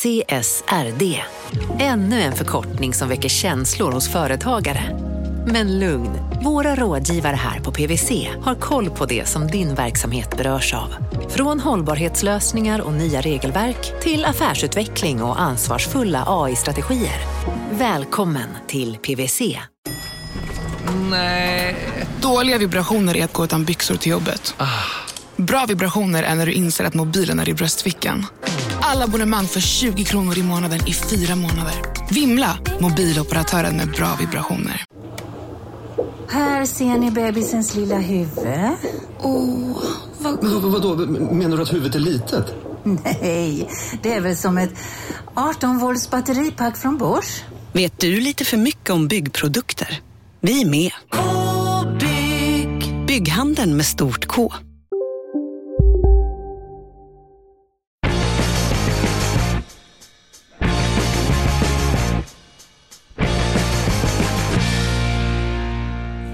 CSRD. Ännu en förkortning som väcker känslor hos företagare. Men lugn, våra rådgivare här på PWC har koll på det som din verksamhet berörs av. Från hållbarhetslösningar och nya regelverk till affärsutveckling och ansvarsfulla AI-strategier. Välkommen till PWC. Nej. Dåliga vibrationer är att gå utan byxor till jobbet. Bra vibrationer är när du inser att mobilen är i bröstfickan. Alla abonnemang för 20 kronor i månaden i fyra månader. Vimla! Mobiloperatören med bra vibrationer. Här ser ni bebisens lilla huvud. Åh, vad Men vad, vadå, menar du att huvudet är litet? Nej, det är väl som ett 18 volts batteripack från Bors. Vet du lite för mycket om byggprodukter? Vi är med. -bygg. Bygghandeln med stort K.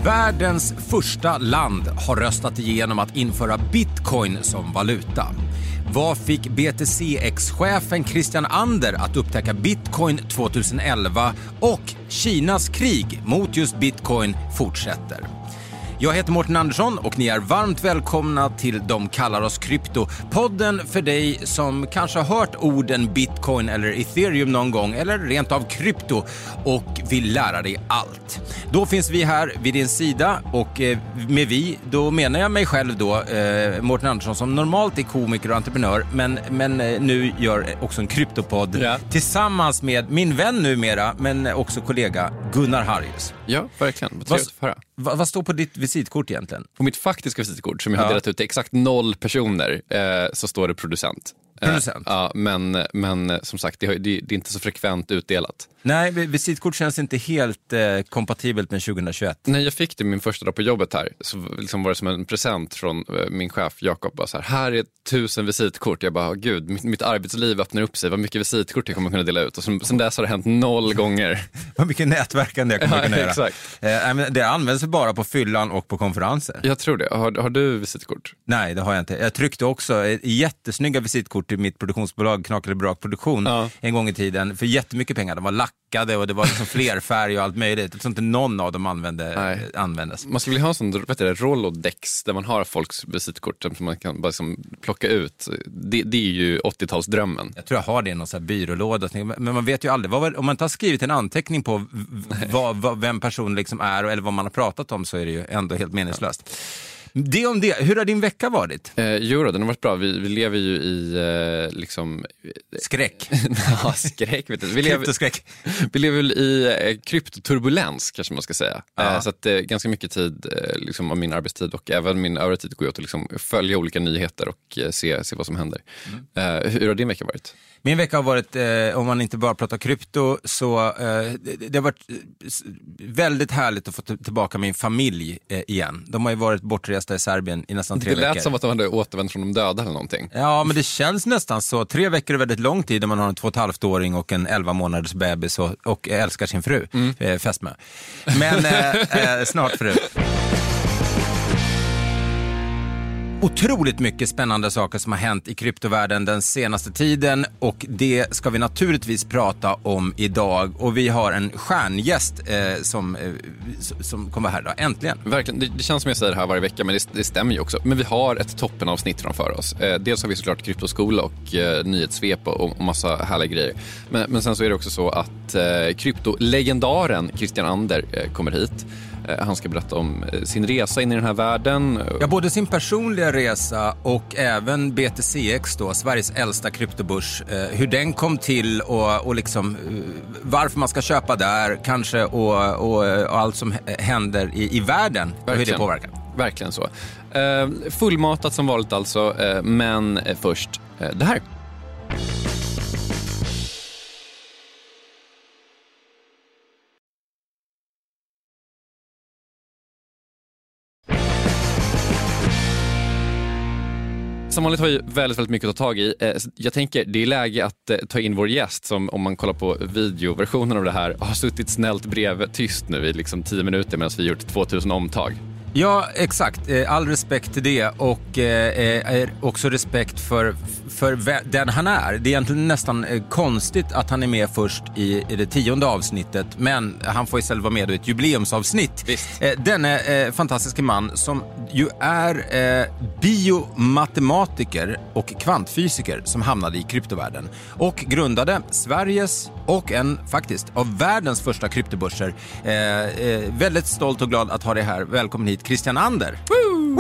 Världens första land har röstat igenom att införa bitcoin som valuta. Vad fick BTCX-chefen Christian Ander att upptäcka bitcoin 2011? Och Kinas krig mot just bitcoin fortsätter. Jag heter Mårten Andersson och ni är varmt välkomna till De kallar oss krypto. Podden för dig som kanske har hört orden bitcoin eller ethereum någon gång eller rent av krypto och vill lära dig allt. Då finns vi här vid din sida och eh, med vi, då menar jag mig själv då, eh, Mårten Andersson som normalt är komiker och entreprenör men, men eh, nu gör också en kryptopodd Ja. tillsammans med min vän numera men också kollega Gunnar Harrius. Ja, verkligen. Vad trevligt att höra. vad, vad står på ditt visitkort egentligen? På mitt faktiska visitkort som jag har delat ut till exakt noll personer eh, så står det producent. Eh, Producent? ja, men, men eh, som sagt, det, det, det är inte så frekvent utdelat. Nej, vi- visitkort känns inte helt eh, kompatibelt med 2021. När jag fick det min första dag på jobbet här så liksom var det som en present från eh, min chef Jakob. Här, här är tusen visitkort. Jag bara, gud, mitt, mitt arbetsliv öppnar upp sig. Vad mycket visitkort jag kommer kunna dela ut. Och sen, sen dess har det hänt noll gånger. Vad mycket nätverkande jag kommer Ja, kunna göra. exakt. Eh, nej, men det används bara på fyllan och på konferenser. Jag tror det. Har, har du visitkort? Nej, det har jag inte. Jag tryckte också eh, jättesnygga visitkort till mitt produktionsbolag Knak eller Brak Produktion Ja. en gång i tiden för jättemycket pengar. De var lackade och det var liksom flerfärg och allt möjligt. Jag tror inte någon av dem använde, Nej. användes. Man skulle vilja ha en sån heter det, Rolodex där man har folks visitkort som man kan bara liksom plocka ut. Det, det är ju 80-talsdrömmen. Jag tror jag har det i någon sån här byrålåda. Men man vet ju aldrig. Vad, om man inte har skrivit en anteckning på vad, vad, vem personen liksom är eller vad man har pratat om så är det ju ändå helt meningslöst. Det om det. Hur har din vecka varit? Eh, jo då, den har varit bra. Vi, vi lever ju i eh, liksom... Skräck. ja, skräck vet du. Vi lever, Kryptoskräck. vi lever väl i eh, kryptoturbulens kanske man ska säga. Ja. Eh, så att eh, ganska mycket tid eh, liksom, av min arbetstid och även min övriga tid går åt att liksom, följa olika nyheter och eh, se, se vad som händer. Eh, hur har din vecka varit? Min vecka har varit, eh, om man inte bara pratar krypto, så eh, det, det har varit väldigt härligt att få tillbaka min familj eh, igen. De har ju varit bortresta i Serbien i nästan tre Det lät veckor. som att de hade återvänt från de döda eller någonting. Ja, men det känns nästan så. Tre veckor är väldigt lång tid när man har en två och ett halvt åring och en elva månaders bebis och, och älskar sin fru, Mm. eh, fästmö. Men eh, eh, snart fru. Otroligt mycket spännande saker som har hänt i kryptovärlden den senaste tiden och det ska vi naturligtvis prata om idag. Och vi har en stjärngäst eh, som, eh, som kommer här idag, äntligen. Verkligen. Det, det känns som jag säger det här varje vecka, men det, det stämmer ju också. Men vi har ett toppenavsnitt framför oss. Eh, dels har vi såklart kryptoskola och eh, nyhetssvep och, och massa härliga grejer. Men, men sen så är det också så att eh, kryptolegendaren Christian Ander eh, kommer hit. Eh, han ska berätta om eh, sin resa in i den här världen. Ja, både sin personliga resa och även BTCX, då, Sveriges äldsta kryptobörs. Eh, hur den kom till och, och liksom, varför man ska köpa där kanske och, och, och allt som händer i, i världen och hur det påverkar. Verkligen så. Fullmatat som vanligt alltså, men först det här. Som vanligt har vi väldigt, väldigt mycket att ta tag i. Eh, jag tänker det är läge att eh, ta in vår gäst som om man kollar på videoversionen av det här har suttit snällt bredvid tyst nu i liksom tio minuter medan vi gjort 2000 omtag. Ja, exakt. Eh, all respekt till det och eh, eh också respekt för, för den han är. Det är egentligen nästan eh, konstigt att han är med först i, i det tionde avsnittet, men han får istället vara med i ett jubileumsavsnitt. Visst. Eh, denne eh, fantastiska man som ju är eh, biomatematiker och kvantfysiker som hamnade i kryptovärlden och grundade Sveriges och en faktiskt av världens första kryptobörser. väldigt stolt och glad att ha dig här. Välkommen hit Christian Ander.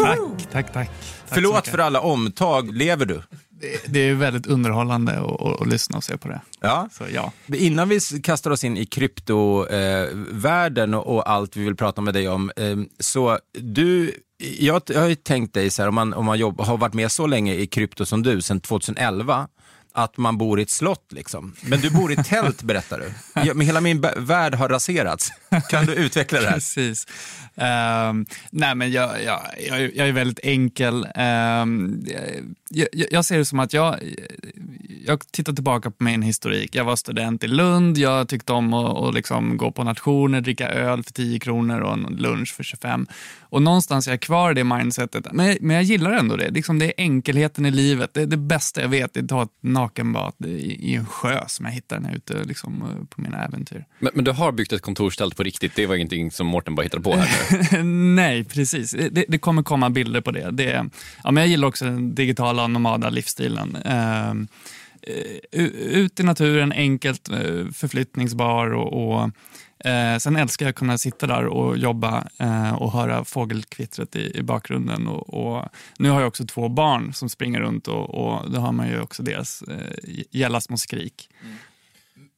Tack, tack, tack. Förlåt för alla omtag. Lever du? Det, det är väldigt underhållande att, lyssna och se på det. Ja. Så, ja. Innan vi kastar oss in i kryptovärlden eh, och, och, allt vi vill prata med dig om, eh, så du jag, jag har ju tänkt dig, så här, om man, om man jobb, har varit med så länge i krypto som du, sedan 2011, att man bor i ett slott. Liksom. Men du bor i tält, berättar du. Jag, hela min värld har raserats. Kan du utveckla det här? Precis. Um, nej, men jag, jag, jag, jag, är väldigt enkel. Um, jag, jag, ser det som att jag, jag tittar tillbaka på min historik. Jag var student i Lund, jag tyckte om att, att liksom gå på nationer, dricka öl för 10 kronor och en lunch för 25. Och någonstans är jag kvar i det mindsetet. Men, men jag gillar ändå det. Liksom det är enkelheten i livet. Det är det bästa jag vet. Det är att ta ett nakenbad i, i en sjö som jag hittar när jag är ute liksom, på mina äventyr. Men, men, du har byggt ett kontorstält på riktigt? Det var ingenting som Mårten bara hittade på här Nej, precis. Det, det, kommer komma bilder på det. det ja, men jag gillar också den digitala nomada livsstilen. Uh, ut i naturen, enkelt uh, förflyttningsbar och, och Eh, sen älskar jag att kunna sitta där och jobba eh, och höra fågelkvittret i, i bakgrunden. Och, och, nu har jag också två barn som springer runt och, och då hör man ju också deras eh, gälla små skrik. Mm.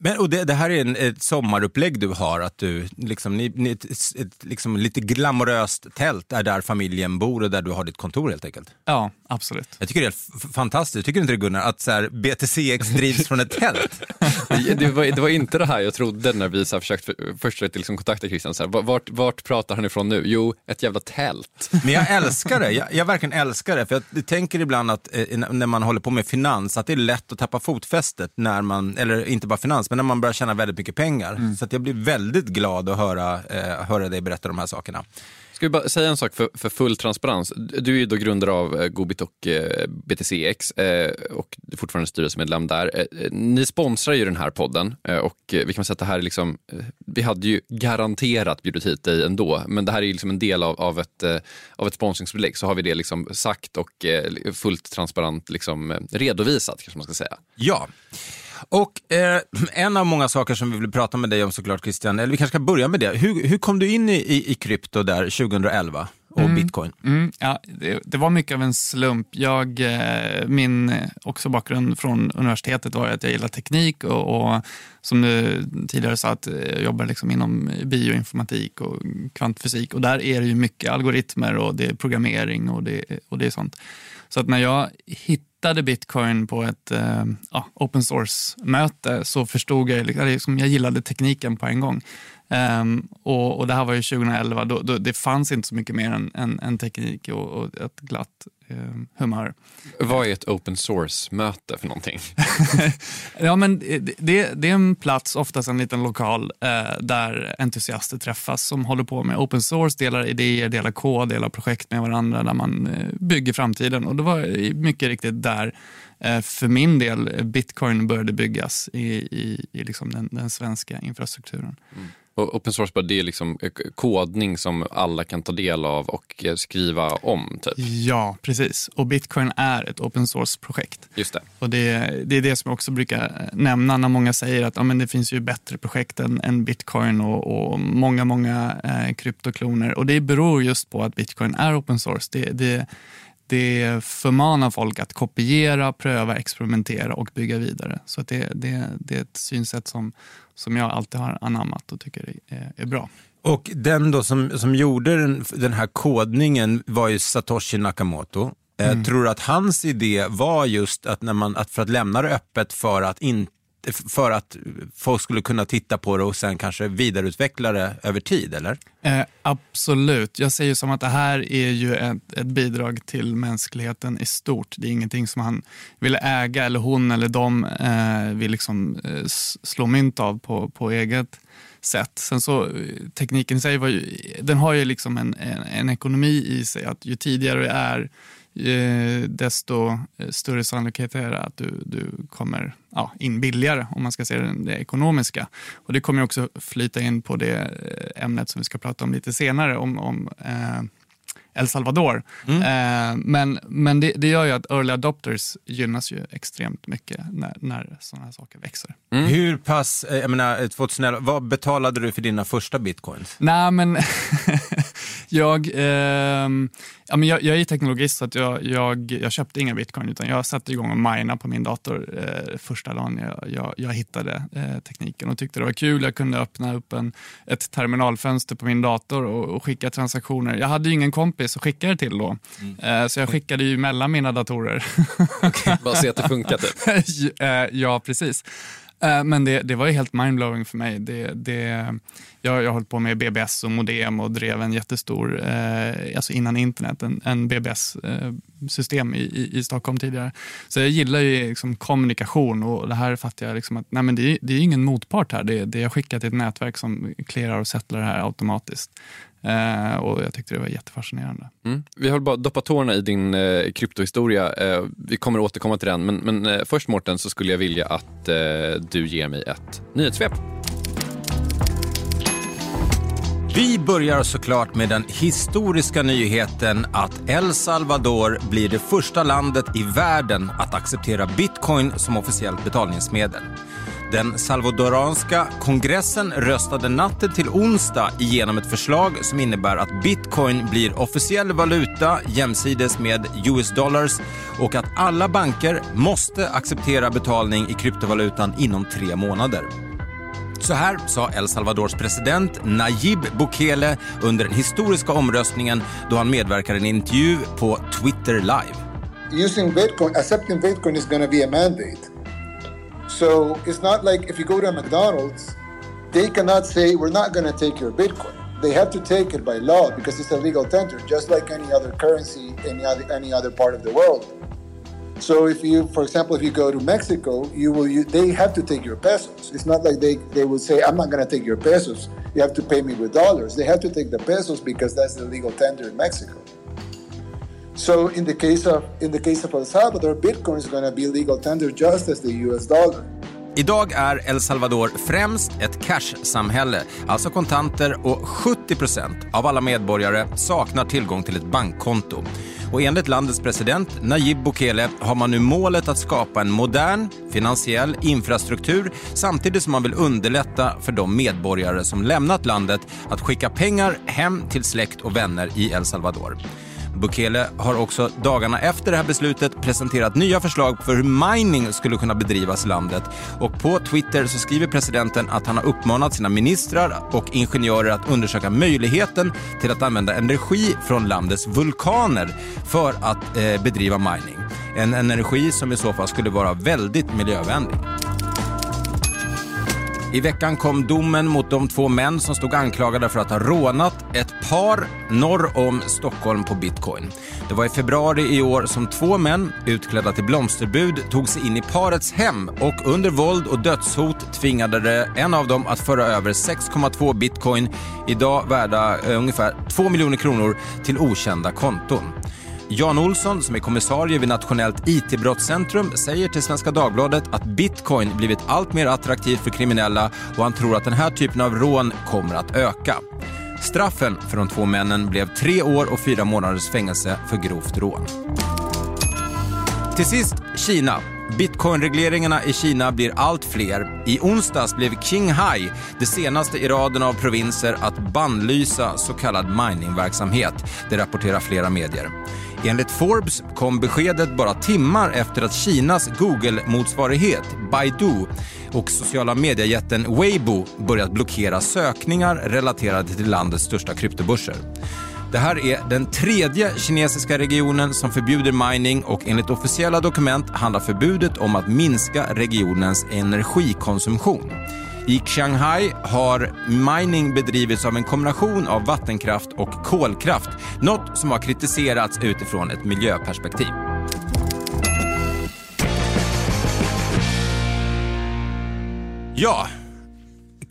Men, och det, det, här är en, ett sommarupplägg du har, att du, liksom, ni, ni, ett, ett liksom, lite glamoröst tält är där familjen bor och där du har ditt kontor helt enkelt. Ja, absolut. Jag tycker det är fantastiskt, tycker du inte det Gunnar, att så här, BTCX drivs från ett tält? det, var, det var inte det här jag trodde när vi så här, försökte först liksom, kontakta Christian, så här, vart, vart pratar han ifrån nu? Jo, ett jävla tält. Men jag älskar det, jag, jag verkligen älskar det, för jag tänker ibland att eh, när man håller på med finans, att det är lätt att tappa fotfästet när man, eller inte bara finans, men när man börjar tjäna väldigt mycket pengar. Mm. Så jag blir väldigt glad att höra, eh, höra dig berätta de här sakerna. Ska vi bara säga en sak för, för full transparens. Du är ju då grundare av eh, Gobit och eh, BTCX eh, och du är fortfarande styrelsemedlem där. Ni sponsrar ju den här podden och vi kan säga att det här är liksom, vi hade ju garanterat bjudit hit dig ändå, men det här är ju liksom en del av, av ett, av ett sponsringsbelägg så har vi det liksom sagt och fullt transparent liksom redovisat kanske man ska säga. Ja. Och eh, en av många saker som vi vill prata med dig om såklart Christian, eller vi kanske ska börja med det. Hur, hur kom du in i, i, i krypto där 2011? och mm, bitcoin? Mm, ja, det, det, var mycket av en slump. Jag, eh, min eh, också bakgrund från universitetet var att jag gillar teknik och, och som du tidigare sa, att jag jobbar liksom inom bioinformatik och kvantfysik och där är det ju mycket algoritmer och det är programmering och det, och det är sånt. Så att när jag hittade hittade bitcoin på ett eh, open source-möte så förstod jag, liksom, jag gillade tekniken på en gång. Um, och, och, Det här var ju 2011, då, då, det fanns inte så mycket mer än, än, än teknik och, och, ett glatt um, humör. Vad är ett open source-möte för någonting? ja, men det, det, är en plats, oftast en liten lokal, eh, där entusiaster träffas som håller på med open source, delar idéer, delar kod, delar projekt med varandra där man eh, bygger framtiden. Och Det var mycket riktigt där eh, för min del bitcoin började byggas i, i, i liksom den, den svenska infrastrukturen. Mm. Och open source det är liksom eh, kodning som alla kan ta del av och eh, skriva om? Typ. Ja, precis. Och Bitcoin är ett open source-projekt. Just det. Och det, det är det som jag också brukar nämna när många säger att ja, men det finns ju bättre projekt än, än Bitcoin och, och, många, många eh, kryptokloner. Och det beror just på att Bitcoin är open source. Det, det, det förmanar folk att kopiera, pröva, experimentera och bygga vidare. Så det, det, det är ett synsätt som, som jag alltid har anammat och tycker är, är bra. Och den då som, som gjorde den, den här kodningen var ju Satoshi Nakamoto. Eh, mm. tror du att hans idé var just att, när man, att för att lämna det öppet för att inte för att folk skulle kunna titta på det och sen kanske vidareutveckla det över tid, eller? Eh, absolut. Jag säger som att det här är ju ett, ett, bidrag till mänskligheten i stort. Det är ingenting som han vill äga eller hon eller de eh, vill liksom, eh, slå mynt av på, på eget sätt. Sen så, eh, tekniken i sig var ju, den har ju liksom en, en, en ekonomi i sig. att Ju tidigare det är, desto eh, större sannolikhet är det att du, du kommer ja, in billigare om man ska se det, det ekonomiska. Och Det kommer också flyta in på det ämnet som vi ska prata om lite senare om, om eh, El Salvador. Mm. Eh, men men det, det, gör ju att early adopters gynnas ju extremt mycket när, när sådana här saker växer. Mm. Hur pass, eh, jag menar 2011, vad betalade du för dina första bitcoins? Nej men, jag, eh, ja, men jag, jag är teknologist så att jag, jag, jag köpte inga bitcoin utan jag satte igång och mina på min dator eh, första dagen jag, jag, hittade eh, tekniken och tyckte det var kul. Jag kunde öppna upp en, ett terminalfönster på min dator och, och skicka transaktioner. Jag hade ju ingen kompis att skicka det till då, mm. eh, så jag skickade ju mellan mina datorer. okay, bara se att det funkar typ. Ja, precis. Eh, men det, det var ju helt mindblowing för mig. Det, det, jag har hållit på med BBS och modem och drev en jättestor, eh, alltså innan internet, en, en BBS-system eh, i, i, i, Stockholm tidigare. Så jag gillar ju liksom kommunikation och det här fattar jag liksom att nej men det, det är ingen motpart här. Det, det jag skickar till ett nätverk som clearar och settlar det här automatiskt. Eh, och Jag tyckte det var jättefascinerande. Mm. Vi har bara doppat tårna i din eh, kryptohistoria. Eh, vi kommer återkomma till den. Men, men eh, först Mårten så skulle jag vilja att eh, du ger mig ett nyhetssvep. Vi börjar såklart med den historiska nyheten att El Salvador blir det första landet i världen att acceptera bitcoin som officiellt betalningsmedel. Den salvadoranska kongressen röstade natten till onsdag igenom ett förslag som innebär att bitcoin blir officiell valuta jämsides med US dollars och att alla banker måste acceptera betalning i kryptovalutan inom tre månader. Så här sa El Salvadors president Nayib Bukele under den historiska omröstningen då han medverkar i en intervju på Twitter Live. Using Bitcoin, accepting Bitcoin is going to be a mandate. So it's not like if you go to a McDonald's, they cannot say, we're not going to take your Bitcoin. They have to take it by law because it's a legal tender, just like any other currency in any other part of the world. So if you, for example, if you go to Mexico, you will, you, they have to take your pesos. It's not like they, they will say, I'm not going to take your pesos. You have to pay me with dollars. They have to take the pesos because that's the legal tender in Mexico. So in the case of in the case of El Salvador, Bitcoin is going to be legal tender just as the US dollar. Idag är El Salvador främst ett cash-samhälle, alltså kontanter och 70% av alla medborgare saknar tillgång till ett bankkonto. Och enligt landets president Nayib Bukele har man nu målet att skapa en modern finansiell infrastruktur samtidigt som man vill underlätta för de medborgare som lämnat landet att skicka pengar hem till släkt och vänner i El Salvador. Bukele har också dagarna efter det här beslutet presenterat nya förslag för hur mining skulle kunna bedrivas i landet. Och på Twitter så skriver presidenten att han har uppmanat sina ministrar och ingenjörer att undersöka möjligheten till att använda energi från landets vulkaner för att eh, bedriva mining. En energi som i så fall skulle vara väldigt miljövänlig. I veckan kom domen mot de två män som stod anklagade för att ha rånat ett par norr om Stockholm på bitcoin. Det var i februari i år som två män, utklädda till blomsterbud, tog sig in i parets hem och under våld och dödshot tvingade det en av dem att föra över 6,2 bitcoin, idag värda eh, ungefär 2 miljoner kronor, till okända konton. Jan Olsson, som är kommissarie vid Nationellt IT-brottscentrum, säger till Svenska Dagbladet att bitcoin blivit allt mer attraktivt för kriminella och han tror att den här typen av rån kommer att öka. Straffen för de två männen blev tre år och fyra månaders fängelse för grovt rån. Till sist Kina. Bitcoinregleringarna i Kina blir allt fler. I onsdags blev Qinghai det senaste i raden av provinser att bannlysa så kallad miningverksamhet. Det rapporterar flera medier. Enligt Forbes kom beskedet bara timmar efter att Kinas Google-motsvarighet Baidu och sociala mediejätten Weibo börjat blockera sökningar relaterade till landets största kryptobörser. Det här är den tredje kinesiska regionen som förbjuder mining och enligt officiella dokument handlar förbudet om att minska regionens energikonsumtion. I Shanghai har mining bedrivits av en kombination av vattenkraft och kolkraft, något som har kritiserats utifrån ett miljöperspektiv. Ja,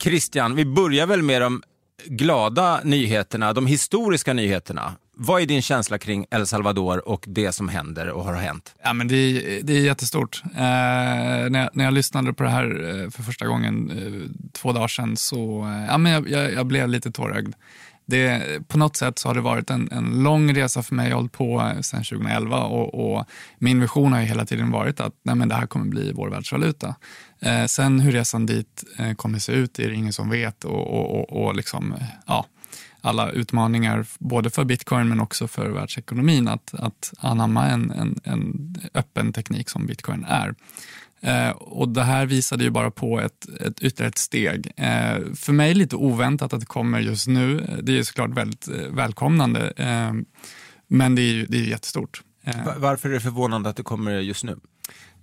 Christian, vi börjar väl med de glada nyheterna, de historiska nyheterna. Vad är din känsla kring El Salvador och det som händer och har hänt? Ja, men det, är, det är jättestort. Eh, när, jag, när jag lyssnade på det här eh, för första gången eh, två dagar sedan så eh, ja, men jag, jag, jag blev lite tårögd. Det, på något sätt så har det varit en, en lång resa för mig. Jag har hållit på eh, sedan 2011 och, och, min vision har hela tiden varit att nej, men det här kommer bli vår världsvaluta. Eh, sen hur resan dit eh, kommer se ut är det ingen som vet och, och, och, och liksom, eh, ja, alla utmaningar både för bitcoin men också för världsekonomin att, att anamma en, en, en öppen teknik som bitcoin är. Eh, och Det här visade ju bara på ett, ett ytterligare ett steg. Eh, för mig lite oväntat att det kommer just nu. Eh, det är såklart väldigt eh, välkomnande, eh, men det är ju det är jättestort. Eh, varför är det förvånande att det kommer just nu?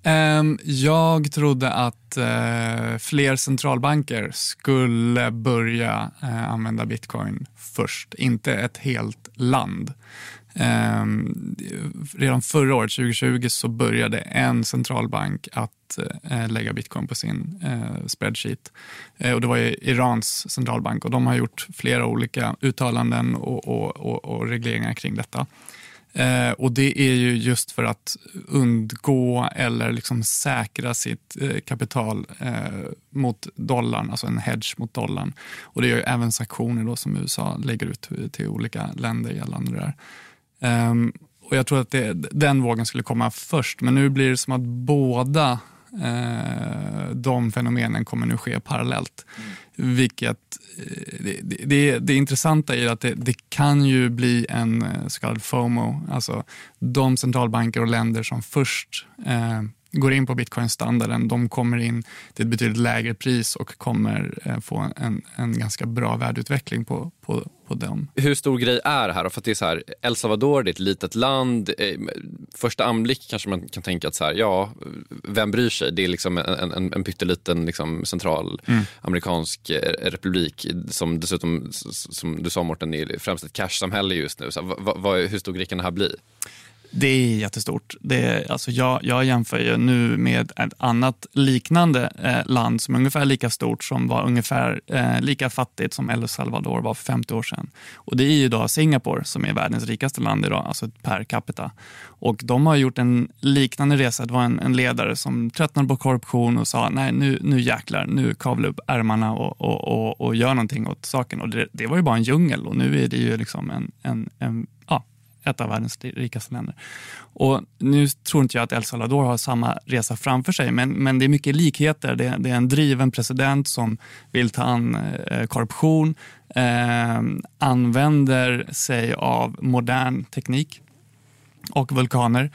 Ehm, jag trodde att eh, fler centralbanker skulle börja eh, använda bitcoin först, inte ett helt land. Ehm, redan förra året, 2020, så började en centralbank att eh, lägga bitcoin på sin spreadsheet. och det var Irans centralbank och de har gjort flera olika uttalanden och, och, och, och regleringar kring detta. Eh, och Det är ju just för att undgå eller liksom säkra sitt eh, kapital eh, mot dollarn, alltså en hedge mot dollarn. Och Det är ju även sanktioner då som USA lägger ut till olika länder gällande det där. Ehm, och Jag tror att det, den vågen skulle komma först, men nu blir det som att båda Eh, de fenomenen kommer nu ske parallellt. Mm. Vilket, eh, det, det, det intressanta är att det, det, kan ju bli en eh, så kallad FOMO, alltså de centralbanker och länder som först eh, går in på bitcoin-standarden, de kommer in till ett betydligt lägre pris och kommer eh, få en, en ganska bra värdeutveckling på, på, på dem. Hur stor grej är det här? För det är så här, El Salvador det är ett litet land. Eh, första anblick kanske man kan tänka att så här, ja, vem bryr sig? Det är liksom en, en, en pytteliten liksom central mm. amerikansk eh, republik som dessutom, som du sa Mårten, är främst ett cash-samhälle just nu. Så, vad, vad, hur stor grej kan det här bli? Det är jättestort. Det är, alltså jag, jag jämför ju nu med ett annat liknande eh, land som är ungefär lika stort som var ungefär eh, lika fattigt som El Salvador var för 50 år sedan. Och Det är ju då Singapore som är världens rikaste land idag, alltså per capita. Och De har gjort en liknande resa. Det var en, en ledare som tröttnade på korruption och sa nej nu, nu jäklar, nu kavla upp ärmarna och, och, och, och gör någonting åt saken. Och det, det var ju bara en djungel och nu är det ju liksom en, en, en ett av världens rikaste länder. Och nu tror inte jag att El Salvador har samma resa framför sig, men, men det är mycket likheter. Det, det är en driven president som vill ta an eh, korruption, eh, använder sig av modern teknik och vulkaner.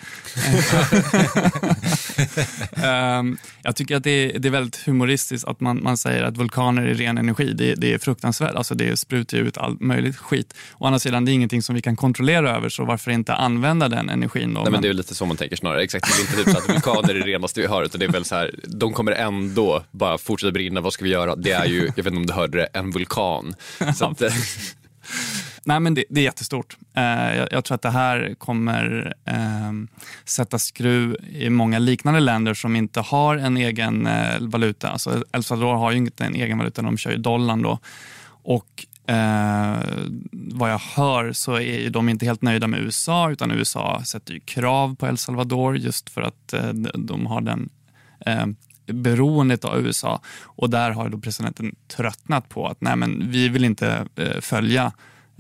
um, jag tycker att det är, det är väldigt humoristiskt att man, man säger att vulkaner är ren energi. Det, det är fruktansvärt. Alltså det sprutar ut all möjligt skit. Å andra sidan, det är ingenting som vi kan kontrollera över, så varför inte använda den energin? Då? Nej, men det är lite så man tänker snarare. Exakt, det är inte typ så att vulkaner är det renaste vi har, utan det är väl så här, de kommer ändå bara fortsätta brinna. Vad ska vi göra? Det är ju, jag vet inte om du hörde det, en vulkan. Så att, Nej, men det, det är jättestort. Eh, jag, jag, tror att det här kommer eh, sätta skruv i många liknande länder som inte har en egen eh, valuta. Alltså El Salvador har ju inte en egen valuta, de kör ju dollarn då. Och eh, vad jag hör så är de inte helt nöjda med USA utan USA sätter ju krav på El Salvador just för att eh, de har den eh, beroendet av USA. Och där har då presidenten tröttnat på att nej men vi vill inte eh, följa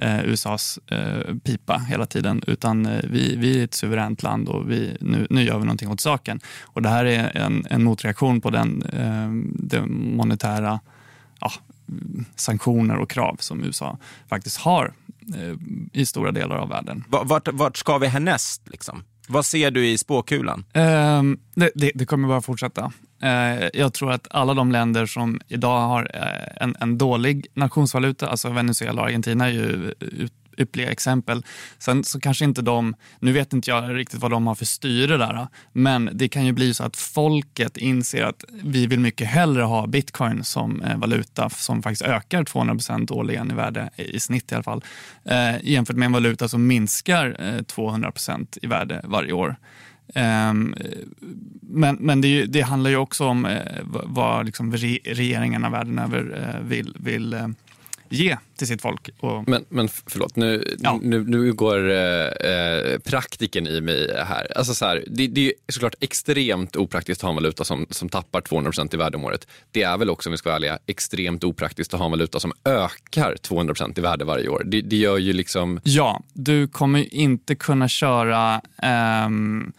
eh, USAs eh, pipa hela tiden, utan eh, vi, vi är ett suveränt land och vi, nu, nu gör vi någonting åt saken. Och det här är en, en motreaktion på den, eh, den monetära ja, sanktioner och krav som USA faktiskt har eh, i stora delar av världen. Vart, vart ska vi härnäst? Liksom? Vad ser du i spåkulan? Um, det, det, det, kommer bara fortsätta. Eh, jag tror att alla de länder som idag har eh, en, en, dålig nationsvaluta, alltså Venezuela och Argentina är ju ypperliga exempel. Sen så kanske inte de, nu vet inte jag riktigt vad de har för styre där, eh, men det kan ju bli så att folket inser att vi vill mycket hellre ha bitcoin som valuta som faktiskt ökar 200 procent årligen i värde, i snitt i alla fall, eh, jämfört med en valuta som minskar 200 procent i värde varje år. Um, men men det, det, handlar ju också om eh, vad liksom re, regeringarna världen över eh, vill, vill eh, ge till sitt folk. Och... Men, men förlåt, nu, ja. nu, nu går eh, praktiken i mig här. Alltså så här, det, det är såklart extremt opraktiskt att ha en valuta som, som tappar 200% i värde om året. Det är väl också, om vi ska vara ärliga, extremt opraktiskt att ha en valuta som ökar 200% i värde varje år. Det, det gör ju liksom... Ja, du kommer inte kunna köra um Eh,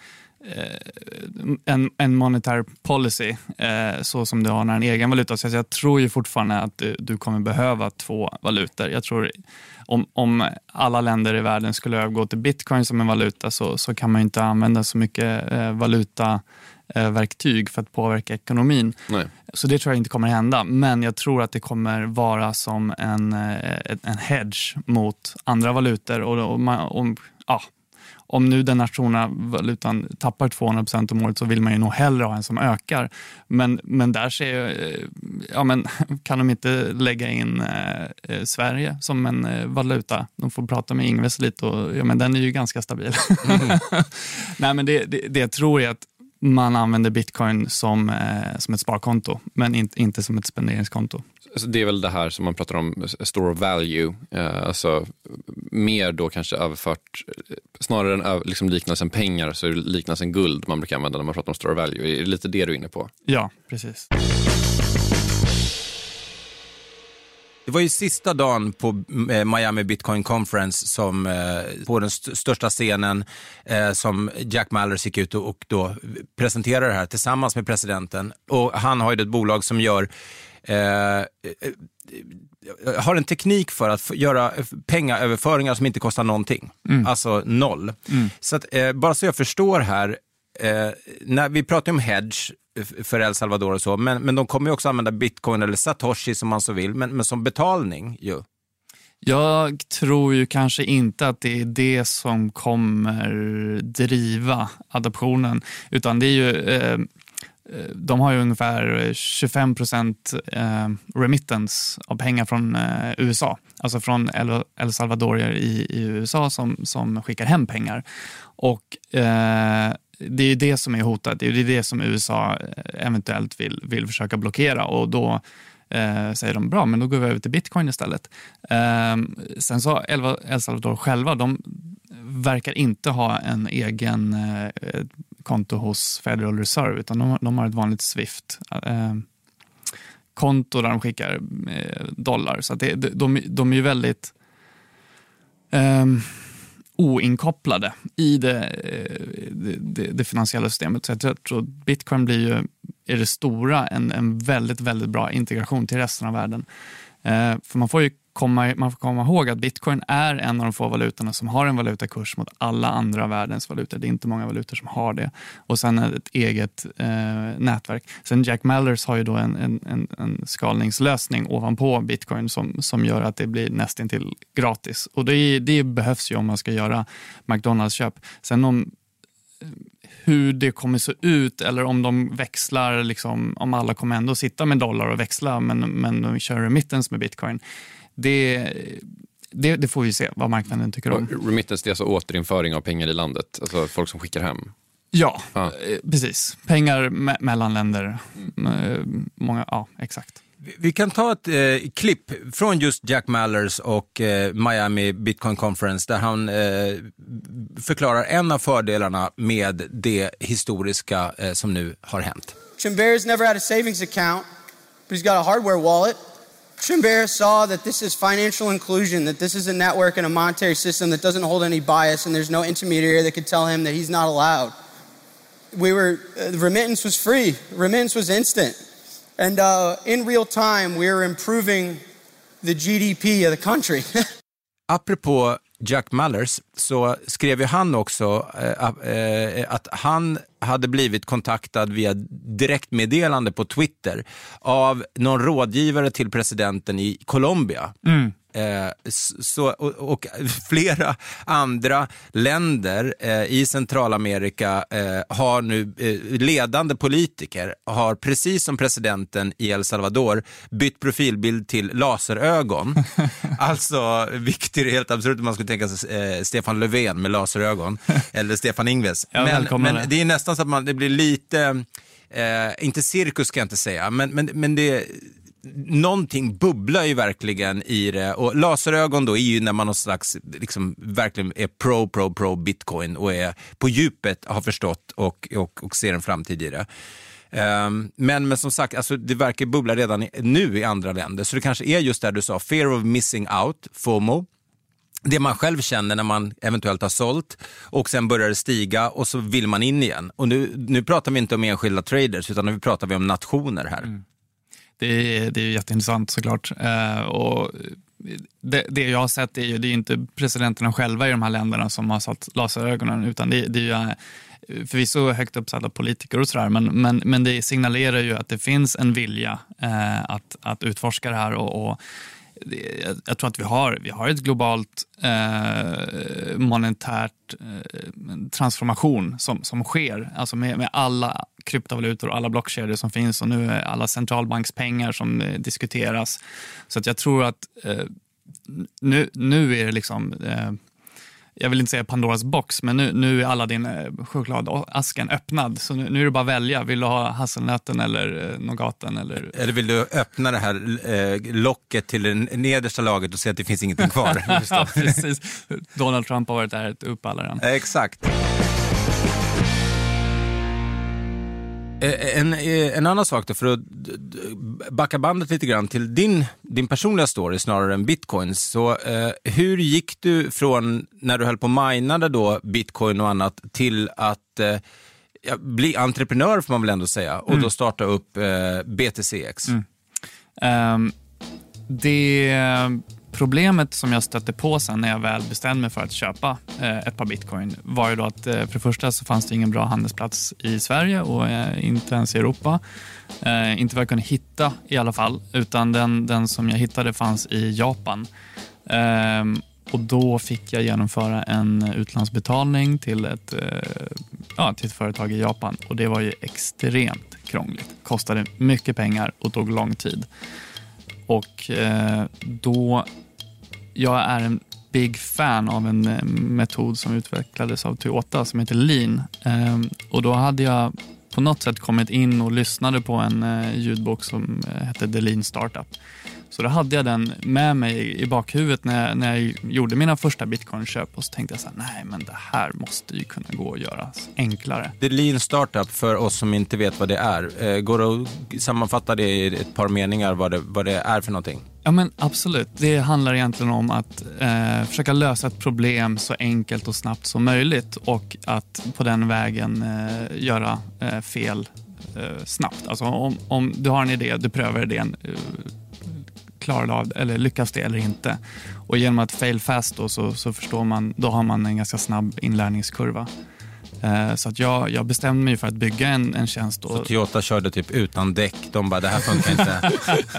en, en monetary policy eh, så som du har när en egen valuta. Så jag tror ju fortfarande att du, kommer behöva två valutor. Jag tror om, om alla länder i världen skulle övergå till bitcoin som en valuta så, så kan man inte använda så mycket eh, valutaverktyg för att påverka ekonomin. Nej. Så det tror jag inte kommer hända. Men jag tror att det kommer vara som en, en hedge mot andra valutor. Och, och, man, och ja, om nu den nationella valutan tappar 200 procent om året så vill man ju nog hellre ha en som ökar. Men, men där ser jag, eh, ja men kan de inte lägga in eh, eh, Sverige som en eh, valuta? De får prata med Ingves lite och ja men den är ju ganska stabil. Mm. Nej men det, det, det jag tror är att man använder bitcoin som, eh, som ett sparkonto, men in, inte som ett spenderingskonto. Alltså det är väl det här som man pratar om, store of value. Eh, alltså mer då kanske överfört, snarare än liksom liknelsen pengar så är det liknelsen guld man brukar använda när man pratar om store of value. Är det lite det du är inne på? Ja, precis. Det var ju sista dagen på eh, Miami Bitcoin Conference som eh, på den st största scenen eh, som Jack Mallers gick ut och, och då presenterade det här tillsammans med presidenten. Och han har ju ett bolag som gör har en teknik för att göra pengaöverföringar som inte kostar någonting. Mm. Alltså noll. Mm. Så att, eh, bara så jag förstår här, eh, när vi pratar om hedge för El Salvador och så, men, men de kommer ju också använda bitcoin eller satoshi som man så vill, men, men som betalning ju. Jag tror ju kanske inte att det är det som kommer driva adoptionen, utan det är ju eh, Eh, de har ju ungefär 25 procent eh, remittance av pengar från eh, USA. Alltså från El Salvadorier i, USA som, som skickar hem pengar. Och det är det som är hotat. Det är det som USA eventuellt vill, vill försöka blockera och då eh, säger de bra, men då går vi över till bitcoin istället. Eh, sen så El Salvador själva, de verkar inte ha en egen eh, konto hos Federal Reserve utan de, de har ett vanligt Swift. Eh, konto där de skickar eh, dollar. Så det, de, de är ju väldigt eh, oinkopplade i det, eh, det, det, det, finansiella systemet. Så jag tror att bitcoin blir ju, är det stora en, en väldigt, väldigt bra integration till resten av världen. Eh, för man får ju komma, man får komma ihåg att bitcoin är en av de få valutorna som har en valutakurs mot alla andra världens valutor. Det är inte många valutor som har det. Och sen ett eget eh, nätverk. Sen Jack Mallers har ju då en, en, en, en, skalningslösning ovanpå bitcoin som, som gör att det blir nästintill gratis. Och det, det behövs ju om man ska göra McDonalds-köp. Sen om eh, hur det kommer se ut eller om de växlar, liksom, om alla kommer ändå sitta med dollar och växla men, men de kör remittance med bitcoin det, det, det, får vi se vad marknaden tycker om. Remittance det är alltså återinföring av pengar i landet, alltså folk som skickar hem? Ja, ah. precis. Pengar me mellan länder. Mm. Många, ja, exakt. Vi kan ta ett eh, klipp från just Jack Mallers och eh, Miami Bitcoin Conference där han eh, förklarar en av fördelarna med det historiska eh, som nu har hänt. Chimbear's never had a savings account, but he's got a hardware wallet. Schimber saw that this is financial inclusion, that this is a network and a monetary system that doesn't hold any bias, and there's no intermediary that could tell him that he's not allowed. We were, uh, remittance was free, remittance was instant. And uh, in real time, we were improving the GDP of the country. Apropå Jack Mallers så skrev ju han också eh, eh, eh, att han hade blivit kontaktad via direktmeddelande på Twitter av någon rådgivare till presidenten i Colombia. Mm eh, så, och, och, flera andra länder eh, i Centralamerika eh, har nu eh, ledande politiker har precis som presidenten i El Salvador bytt profilbild till laserögon. alltså, vilket är helt absurt om man skulle tänka sig eh, Stefan Löfven med laserögon eller Stefan Ingves. Ja, men, men det är nästan så att man, det blir lite, eh, inte cirkus ska jag inte säga, men, men, men det någonting bubblar ju verkligen i det. Och laserögon då är ju när man någon slags, liksom, verkligen är pro, pro, pro bitcoin och är på djupet har förstått och, och, och ser en framtid i det. Um, men, men som sagt, alltså, det verkar bubbla redan i, nu i andra länder. Så det kanske är just det du sa, fear of missing out, FOMO det man själv känner när man eventuellt har sålt och sen börjar det stiga och så vill man in igen. Och nu, nu pratar vi inte om enskilda traders utan nu pratar vi om nationer här. Mm. Det, är, det är jätteintressant såklart. Eh, och det, det, jag har sett är ju, det är inte presidenterna själva i de här länderna som har satt laserögonen utan det, det är ju eh, förvisso högt uppsatta politiker och sådär men, men, men det signalerar ju att det finns en vilja eh, att, att utforska det här och, och jag tror att vi har, vi har ett globalt eh, monetärt eh, transformation som, som sker. Alltså med, med alla kryptovalutor och alla blockkedjor som finns och nu är alla centralbankspengar som eh, diskuteras. Så att jag tror att eh, nu, nu är det liksom eh, jag vill inte säga Pandoras box, men nu, nu är alla din eh, chokladasken öppnad. Så nu, nu, är det bara att välja. Vill du ha hasselnöten eller eh, nougaten? Eller... eller vill du öppna det här eh, locket till det nedersta laget och se att det finns ingenting kvar? ja, precis. Donald Trump har varit där och upp alla den. Exakt. En, eh, en annan sak då, för att backa bandet lite grann till din, din personliga story snarare än bitcoins. Så, eh, hur gick du från när du höll på och minade då bitcoin och annat till att eh, bli entreprenör får man väl ändå säga och mm. då starta upp eh, BTCX? Mm. Um, det Problemet som jag stötte på sen när jag väl bestämde mig för att köpa eh, ett par bitcoin var ju då att eh, för det första så fanns det ingen bra handelsplats i Sverige och eh, inte ens i Europa. Eh, inte vad jag kunde hitta i alla fall, utan den, den som jag hittade fanns i Japan. Ehm, och då fick jag genomföra en utlandsbetalning till ett, eh, ja, till ett företag i Japan och det var ju extremt krångligt. Kostade mycket pengar och tog lång tid. Och eh, då jag är en big fan av en eh, metod som utvecklades av Toyota som heter lean. Ehm, och då hade jag på något sätt kommit in och lyssnade på en eh, ljudbok som eh, hette The Lean Startup. Så då hade jag den med mig i bakhuvudet när jag, när jag gjorde mina första bitcoinköp och så tänkte jag så här, nej men det här måste ju kunna gå att göra enklare. The Lean Startup, för oss som inte vet vad det är, går det att sammanfatta det i ett par meningar vad det, vad det är för någonting? Ja men absolut. Det handlar egentligen om att eh, försöka lösa ett problem så enkelt och snabbt som möjligt och att på den vägen eh, göra eh, fel eh, snabbt. Alltså om, om, du har en idé, du prövar idén, eh, klarar du av det eller lyckas det eller inte? Och genom att fail fast då, så, så förstår man, då har man en ganska snabb inlärningskurva. Eh, så att jag, jag bestämde mig för att bygga en, en tjänst. Så Toyota körde typ utan däck? De bara, det här funkar inte.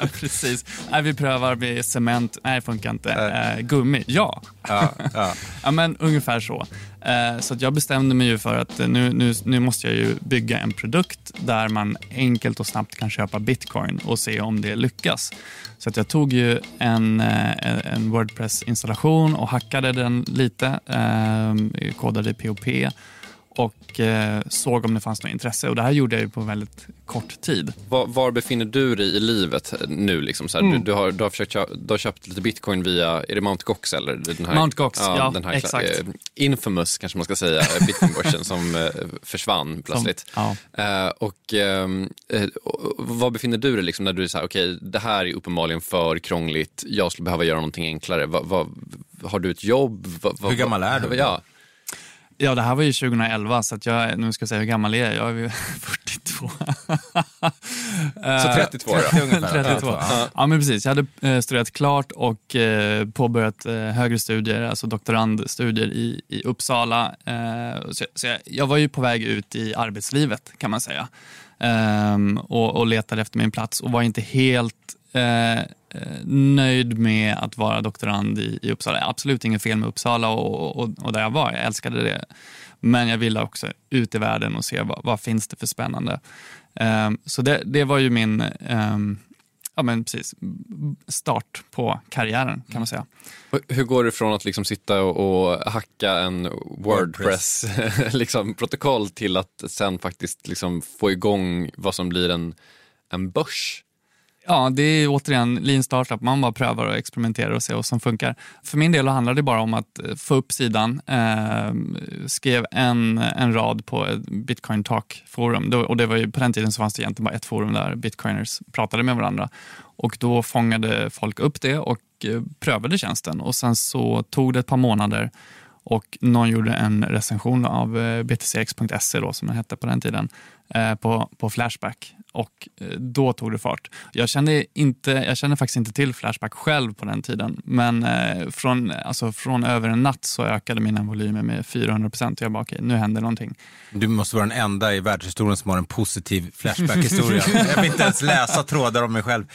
Precis. Nej, vi prövar med cement. Nej, det funkar inte. Äh, gummi? Ja. Ja, ja. ja, men ungefär så. Eh, så att jag bestämde mig för att nu, nu, nu måste jag ju bygga en produkt där man enkelt och snabbt kan köpa bitcoin och se om det lyckas. Så att jag tog ju en, en Wordpress-installation och hackade den lite, kodade POP och eh, såg om det fanns något intresse. Och Det här gjorde jag på väldigt kort tid. Var, var befinner du dig i livet nu? Liksom, så mm. du, du, har, du, har försökt, du har köpt lite bitcoin via, är det Mt. Gox? Eller den här, Mount Gox, ja, ja den här, exakt. Eh, infamous kanske man ska säga, bitcoinbörsen som eh, försvann plötsligt. Som, ja. Eh, och, ehm, eh, var befinner du dig liksom, när du är så här, okej, okay, det här är uppenbarligen för krångligt, jag skulle behöva göra någonting enklare. Va, va, har du ett jobb? Va, Hur gammal är du? Ja. Ja, det här var ju 2011, så att jag, nu ska jag säga hur gammal är jag? Jag är 42. så 32 då? 30 ungefär. 32. Ja. ja, men precis. Jag hade eh, studerat klart och eh, påbörjat eh, högre studier, alltså doktorandstudier i, i Uppsala. Så, så jag, jag var ju på väg ut i arbetslivet kan man säga. Um, och, och letade efter min plats och var inte helt nöjd med att vara doktorand i, i Uppsala. Absolut inget fel med Uppsala och, och, och där jag var. Jag älskade det. Men jag ville också ut i världen och se vad, vad finns det för spännande. Eh, så det, det var ju min eh, ja, men precis, start på karriären kan man säga. Hur går det från att liksom sitta och, hacka en Wordpress, liksom, protokoll till att sen faktiskt liksom få igång vad som blir en, en börs? Ja, det är återigen lean startup. Man bara prövar och experimenterar och ser vad som funkar. För min del handlade det bara om att eh, få upp sidan. Eh, skrev en, en rad på ett Bitcoin Talk-forum. Och det var ju, på den tiden så fanns det egentligen bara ett forum där bitcoiners pratade med varandra. Och då fångade folk upp det och eh, prövade tjänsten. Och sen så tog det ett par månader och någon gjorde en recension av eh, btcx.se då, som den hette på den tiden, på, på Flashback och eh, då tog det fart. Jag kände, inte, jag kände faktiskt inte till Flashback själv på den tiden, men eh, från, alltså från över en natt så ökade mina volymer med 400 procent. Jag bara, okej, okay, nu händer någonting. Du måste vara den enda i världshistorien som har en positiv Flashback-historia. jag vill inte ens läsa trådar om mig själv.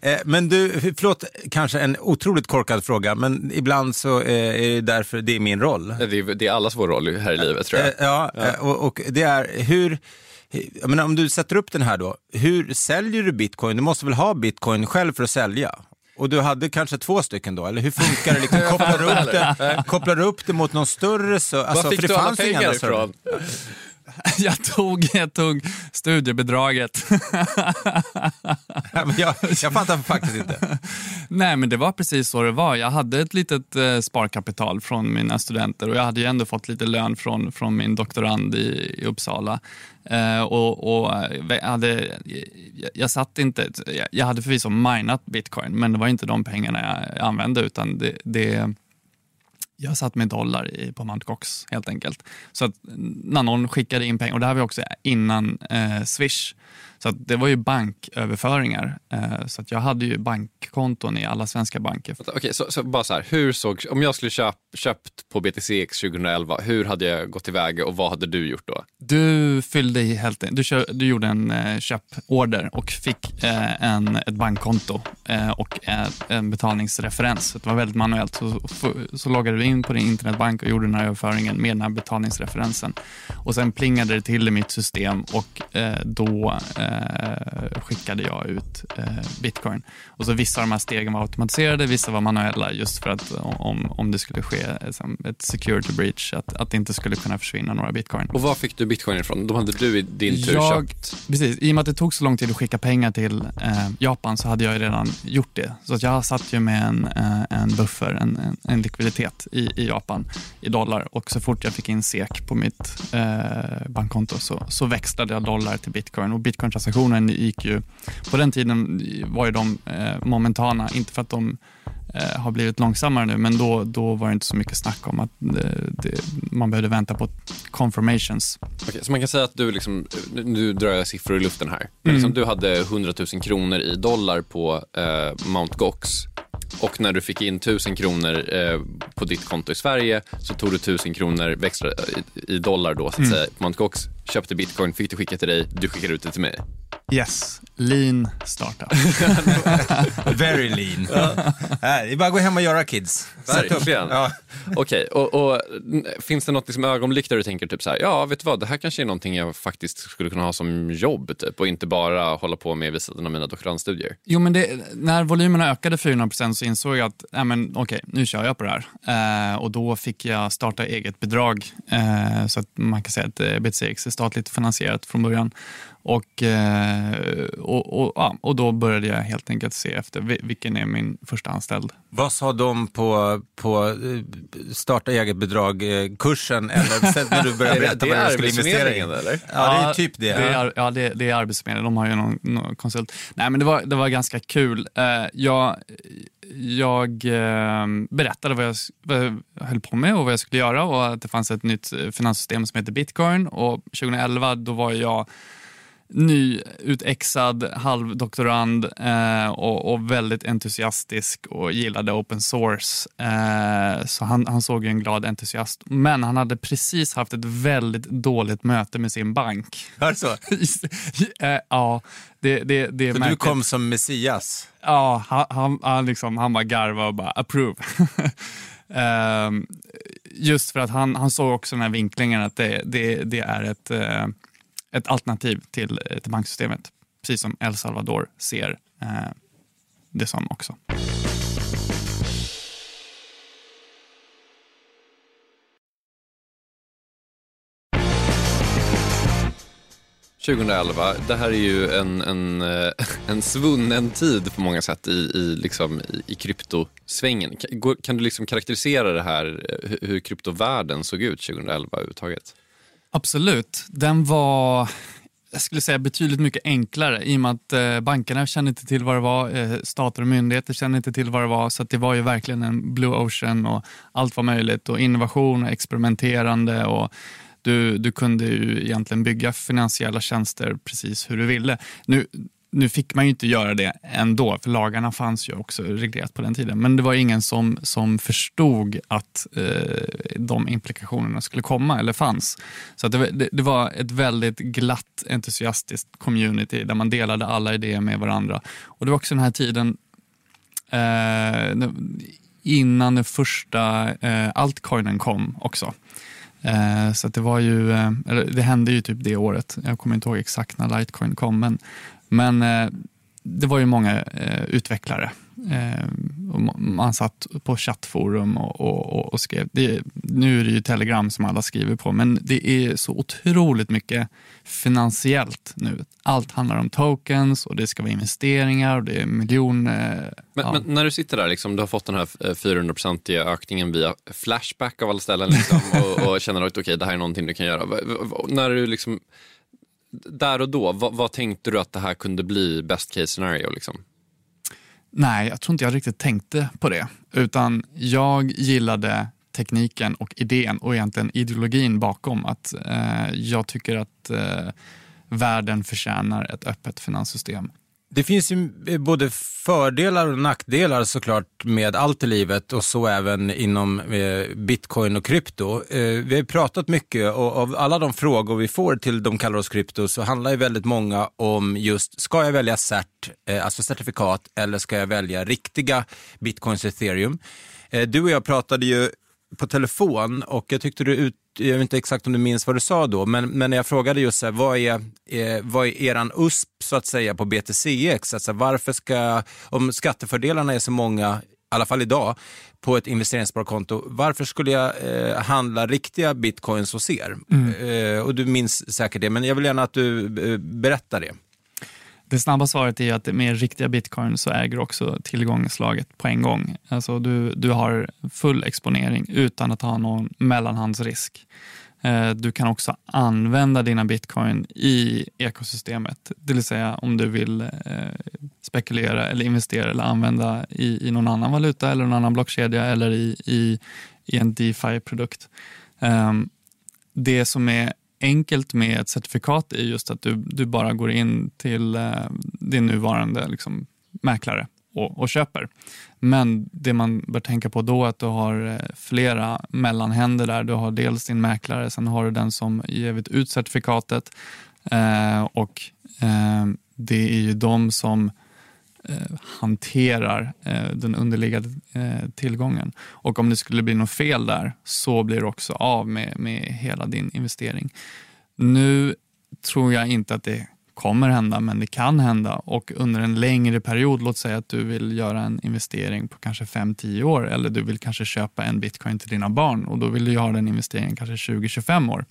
Eh, men du, förlåt, kanske en otroligt korkad fråga, men ibland så är det därför det är min roll. Det är, det är allas vår roll här i livet tror jag. Ja, ja. Och, och det är hur jag menar, om du sätter upp den här då, hur säljer du bitcoin? Du måste väl ha bitcoin själv för att sälja? Och du hade kanske två stycken då, eller hur funkar det? Liksom, kopplar, du upp det kopplar du upp det mot någon större? Så, alltså, Var fick för det du alla pengar ifrån? Jag tog, jag tog studiebidraget. jag, jag fattar faktiskt inte. Nej, men det var precis så det var. Jag hade ett litet eh, sparkapital från mina studenter och jag hade ju ändå fått lite lön från, från min doktorand i, i Uppsala. Eh, och, och jag, hade, jag, jag satt inte, jag, jag hade förvisso minat bitcoin, men det var inte de pengarna jag använde utan det, det jag satt med dollar i, på Mt. Gox helt enkelt. Så att när någon skickade in pengar, och det här var också innan eh, Swish, så det var ju banköverföringar. Eh, så att jag hade ju bankkonton i alla svenska banker. Okej, okay, så, så, bara så här, hur såg, om jag skulle köp, köpt på BTCX 2011, hur hade jag gått tillväga och vad hade du gjort då? Du fyllde i helt du, kö, du gjorde en eh, köporder och fick eh, en, ett bankkonto och en betalningsreferens. det var väldigt manuellt. Så, så, loggade du in på din internetbank och gjorde den här överföringen med den här betalningsreferensen. Och sen plingade det till i mitt system och då eh, skickade jag ut eh, bitcoin. Och så Vissa av de här stegen var automatiserade, vissa var manuella just för att om, om det skulle ske ett security breach, att, att det inte skulle kunna försvinna några bitcoin. Och var fick du bitcoin ifrån? De hade du i din tur jag, köpt? Precis, i och med att det tog så lång tid att skicka pengar till eh, Japan så hade jag redan gjort det. Så att jag satt ju med en, eh, en buffer, en, en, en likviditet i, i Japan i dollar och så fort jag fick in SEK på mitt eh, bankkonto så, så växlade jag dollar till bitcoin och bitcoin-transaktionen gick ju, på den tiden var ju de eh, momentana, inte för att de eh, har blivit långsammare nu, men då, då var det inte så mycket snack om att det, det, man behövde vänta på confirmations. Okay, så man kan säga att du, liksom, nu drar jag siffror i luften här, men liksom, mm. du hade 100 000 kronor i dollar på eh, Mount Gox och när du fick in 1000 kronor eh, på ditt konto i Sverige så tog du 1000 kronor växla i, i dollar då, så att mm. säga, på Gox, köpte bitcoin, fick det skickat till dig, du skickade ut det till mig. Yes, lean startup. Very lean. Ja. det är bara att gå hem och göra kids. Verkligen. Ja. Okej, okay. och, och, finns det något liksom ögonblick där du tänker typ så här, ja vet du vad, det här kanske är någonting jag faktiskt skulle kunna ha som jobb typ, och inte bara hålla på med vid sidan av mina doktorandstudier? Jo, men det, när volymerna ökade 400% så insåg jag att, ja, men, okej, okay, nu kör jag på det här. Eh, och då fick jag starta eget bidrag, eh, så att man kan säga att eh, BTCX är statligt finansierat från början. Och, eh, och, och, ja, och då började jag helt enkelt se efter vilken är min första anställd. Vad sa de på, på eh, starta eget bidrag-kursen eller när du började berätta vad du skulle investera i? Eller? Ja, det är typ det. det är, ja, det, det är Arbetsförmedlingen. De har ju någon, någon, konsult. Nej, men det var, det var ganska kul. Jag, jag berättade vad jag, vad jag höll på med och vad jag skulle göra och att det fanns ett nytt finanssystem som heter bitcoin. Och 2011 då var jag nyutexad halvdoktorand eh, och, och, väldigt entusiastisk och gillade open source. Eh, så han, han såg en glad entusiast. Men han hade precis haft ett väldigt dåligt möte med sin bank. Alltså? eh, ja, det, det, det Så du kom som Messias? Ja, han, han, han, liksom, han bara garvade och bara approve. Ehm, just för att han, han såg också den här vinklingen att det, det, det är ett eh, ett alternativ till, eh, till banksystemet. Precis som El Salvador ser eh, det som också. 2011, det här är ju en, en, eh, en svunnen tid på många sätt i, i, liksom, i, i kryptosvängen. Kan, kan du liksom karaktärisera det här, eh, hur, hur kryptovärlden såg ut 2011 överhuvudtaget? Absolut. Den var jag skulle säga betydligt mycket enklare i och med att eh, bankerna kände inte till vad det var, eh, stater och myndigheter kände inte till vad det var. Så det var ju verkligen en blue ocean och allt var möjligt och innovation och experimenterande. och du, du kunde ju egentligen bygga finansiella tjänster precis hur du ville. Nu, nu fick man ju inte göra det ändå, för lagarna fanns ju också reglerat på den tiden. Men det var ingen som, som förstod att eh, de implikationerna skulle komma eller fanns. Så det, det, det, var ett väldigt glatt, entusiastiskt community där man delade alla idéer med varandra. Och det var också den här tiden eh, innan den första eh, altcoinen kom också. Eh, så det var ju, eh, det hände ju typ det året. Jag kommer inte ihåg exakt när Litecoin kom, men men eh, det var ju många eh, utvecklare. Eh, man satt på chattforum och, och, och skrev. Det, nu är det ju Telegram som alla skriver på, men det är så otroligt mycket finansiellt nu. Allt handlar om tokens och det ska vara investeringar och det är miljoner. Men, ja. men, när du sitter där, liksom, du har fått den här 400-procentiga ökningen via Flashback av alla ställen liksom, och, och, känner att okej, okay, det här är någonting du kan göra. När du liksom där och då, vad, vad, tänkte du att det här kunde bli best case scenario? Liksom? Nej, jag tror inte jag riktigt tänkte på det. Utan jag gillade tekniken och idén och egentligen ideologin bakom. Att eh, Jag tycker att eh, världen förtjänar ett öppet finanssystem. Det finns ju eh, både fördelar och nackdelar såklart med allt i livet och så även inom eh, bitcoin och krypto. Eh, vi har pratat mycket och av alla de frågor vi får till de kallar oss krypto så handlar ju väldigt många om just, ska jag välja cert, alltså certifikat, eller ska jag välja riktiga bitcoins ethereum? Du och jag pratade ju på telefon och jag tyckte du ut, jag vet inte exakt om du minns vad du sa då, men, men jag frågade just så här, vad är, eh, vad är eran USP så att säga på BTCX? Alltså varför ska, om skattefördelarna är så många, i alla fall idag, på ett investeringssparkonto, varför skulle jag eh, handla riktiga bitcoins hos er? Mm. Eh, och du minns säkert det, men jag vill gärna att du eh, berättar det. Det snabba svaret är att med riktiga bitcoin så äger du också tillgångslaget på en gång. Alltså du, du har full exponering utan att ha någon mellanhandsrisk. Eh, du kan också använda dina bitcoin i ekosystemet. Det vill säga om du vill eh, spekulera eller investera eller använda i, i någon annan valuta eller någon annan blockkedja eller i, i, i en DeFi-produkt. Ehm, det som är enkelt med ett certifikat är just att du, du bara går in till eh, din nuvarande liksom, mäklare och, och, köper. Men det man bör tänka på då är att du har eh, flera mellanhänder där. Du har dels din mäklare, sen har du den som givit ut certifikatet eh, och eh, det är ju de som eh, Eh, hanterar eh, den underliggande eh, tillgången. Och om det skulle bli något fel där så blir du också av med, med hela din investering. Nu tror jag inte att det kommer hända, men det kan hända och under en längre period, låt säga att du vill göra en investering på kanske 5-10 år eller du vill kanske köpa en bitcoin till dina barn och då vill du ha den investeringen kanske 20-25 år.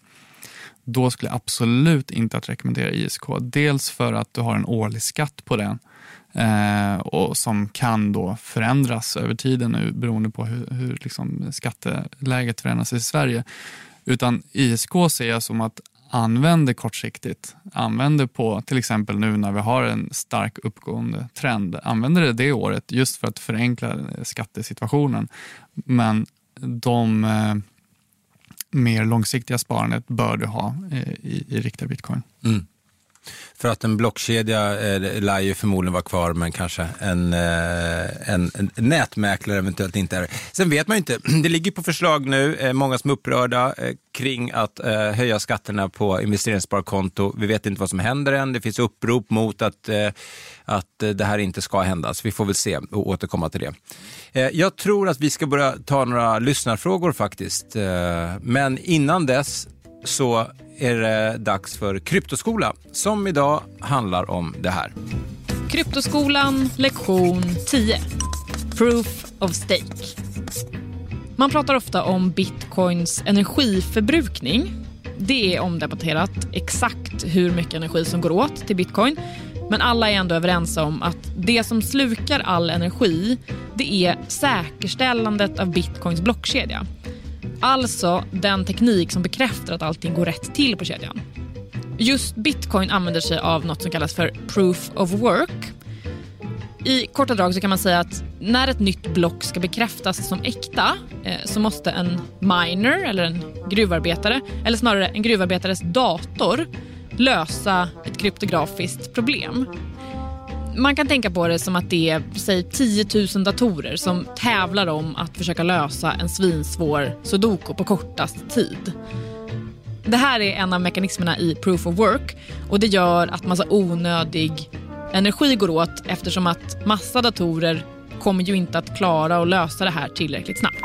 Då skulle jag absolut inte att rekommendera ISK. Dels för att du har en årlig skatt på den eh, och som kan då förändras över tiden nu beroende på hur, hur liksom skatteläget förändras i Sverige. Utan ISK ser jag som att använder kortsiktigt, använder på till exempel nu när vi har en stark uppgående trend, använder det det året just för att förenkla eh, skattesituationen. Men de eh, mer långsiktiga sparandet bör du ha eh, i, i riktiga bitcoin. Mm. För att en blockkedja eh, lär ju förmodligen vara kvar, men kanske en, eh, en, en nätmäklare eventuellt inte är. Sen vet man ju inte, det ligger på förslag nu, eh, många som är upprörda eh, kring att eh, höja skatterna på investeringssparkonto. Vi vet inte vad som händer än, det finns upprop mot att, eh, att eh, det här inte ska hända, så vi får väl se och återkomma till det. Eh, jag tror att vi ska börja ta några lyssnarfrågor faktiskt, eh, men innan dess så är det dags för Kryptoskola som idag handlar om det här. Kryptoskolan lektion 10. Proof of stake. Man pratar ofta om bitcoins energiförbrukning. Det är omdebatterat exakt hur mycket energi som går åt till bitcoin. Men alla är ändå överens om att det som slukar all energi det är säkerställandet av bitcoins blockkedja. Alltså den teknik som bekräftar att allting går rätt till på kedjan. Just bitcoin använder sig av något som kallas för proof of work. I korta drag så kan man säga att när ett nytt block ska bekräftas som äkta eh, så måste en miner eller en gruvarbetare, eller snarare en gruvarbetares dator lösa ett kryptografiskt problem. Man kan tänka på det som att det är säg 10 000 datorer som tävlar om att försöka lösa en svinsvår sudoku på kortast tid. Det här är en av mekanismerna i proof of work och det gör att massa onödig energi går åt eftersom att massa datorer kommer ju inte att klara att lösa det här tillräckligt snabbt.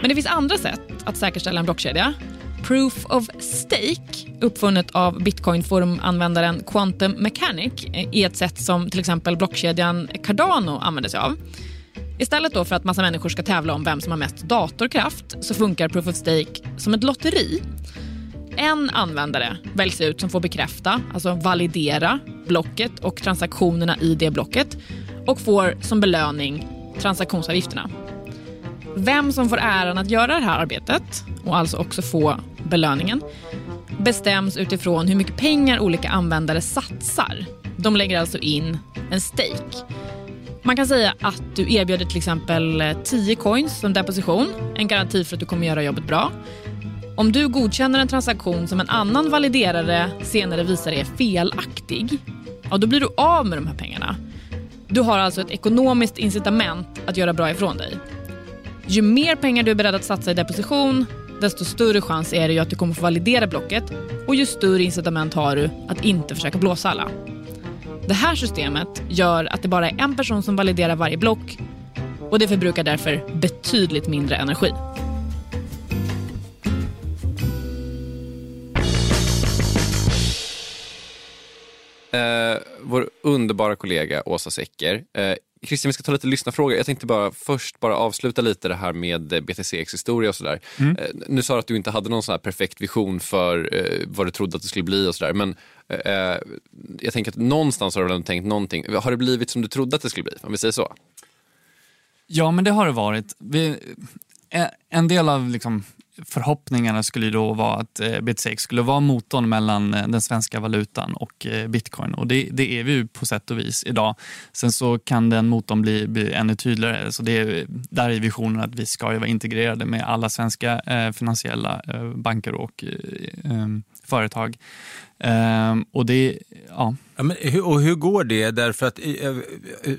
Men det finns andra sätt att säkerställa en blockkedja Proof of Stake, uppfunnet av Bitcoinforumanvändaren Quantum Mechanic, är ett sätt som till exempel blockkedjan Cardano använder sig av. Istället då för att massa människor ska tävla om vem som har mest datorkraft så funkar Proof of Stake som ett lotteri. En användare väljs ut som får bekräfta, alltså validera, blocket och transaktionerna i det blocket och får som belöning transaktionsavgifterna. Vem som får äran att göra det här arbetet och alltså också få belöningen bestäms utifrån hur mycket pengar olika användare satsar. De lägger alltså in en stake. Man kan säga att du erbjuder till exempel eh, 10 coins som deposition, en garanti för att du kommer göra jobbet bra. Om du godkänner en transaktion som en annan validerare senare visar är felaktig, ja, då blir du av med de här pengarna. Du har alltså ett ekonomiskt incitament att göra bra ifrån dig. Ju mer pengar du är beredd att satsa i deposition, desto större chans är det ju att du kommer få validera blocket och ju större incitament har du att inte försöka blåsa alla. Det här systemet gör att det bara är en person som validerar varje block och det förbrukar därför betydligt mindre energi. Eh, vår underbara kollega Åsa Secker eh, Christian, vi ska ta lite lyssnarfrågor. Jag tänkte bara först bara avsluta lite det här med BTCX historia och sådär. Mm. Eh, nu sa du att du inte hade någon sån perfekt vision för eh, vad du trodde att det skulle bli och sådär. Men eh, jag tänker att någonstans har du väl tänkt någonting. Har det blivit som du trodde att det skulle bli? Om vi säger så. Ja, men det har det varit. Vi, eh, en del av liksom, förhoppningarna skulle då vara att eh, BTCX skulle vara motorn mellan eh, den svenska valutan och eh, bitcoin. Och det, det är vi ju på sätt och vis idag. Sen så kan den motorn bli, bli ännu tydligare. Så det är, där är visionen att vi ska vara integrerade med alla svenska eh, finansiella eh, banker och eh, eh företag. Ehm, och det, ja. ja men, och hur går det? Därför att, eh, eh,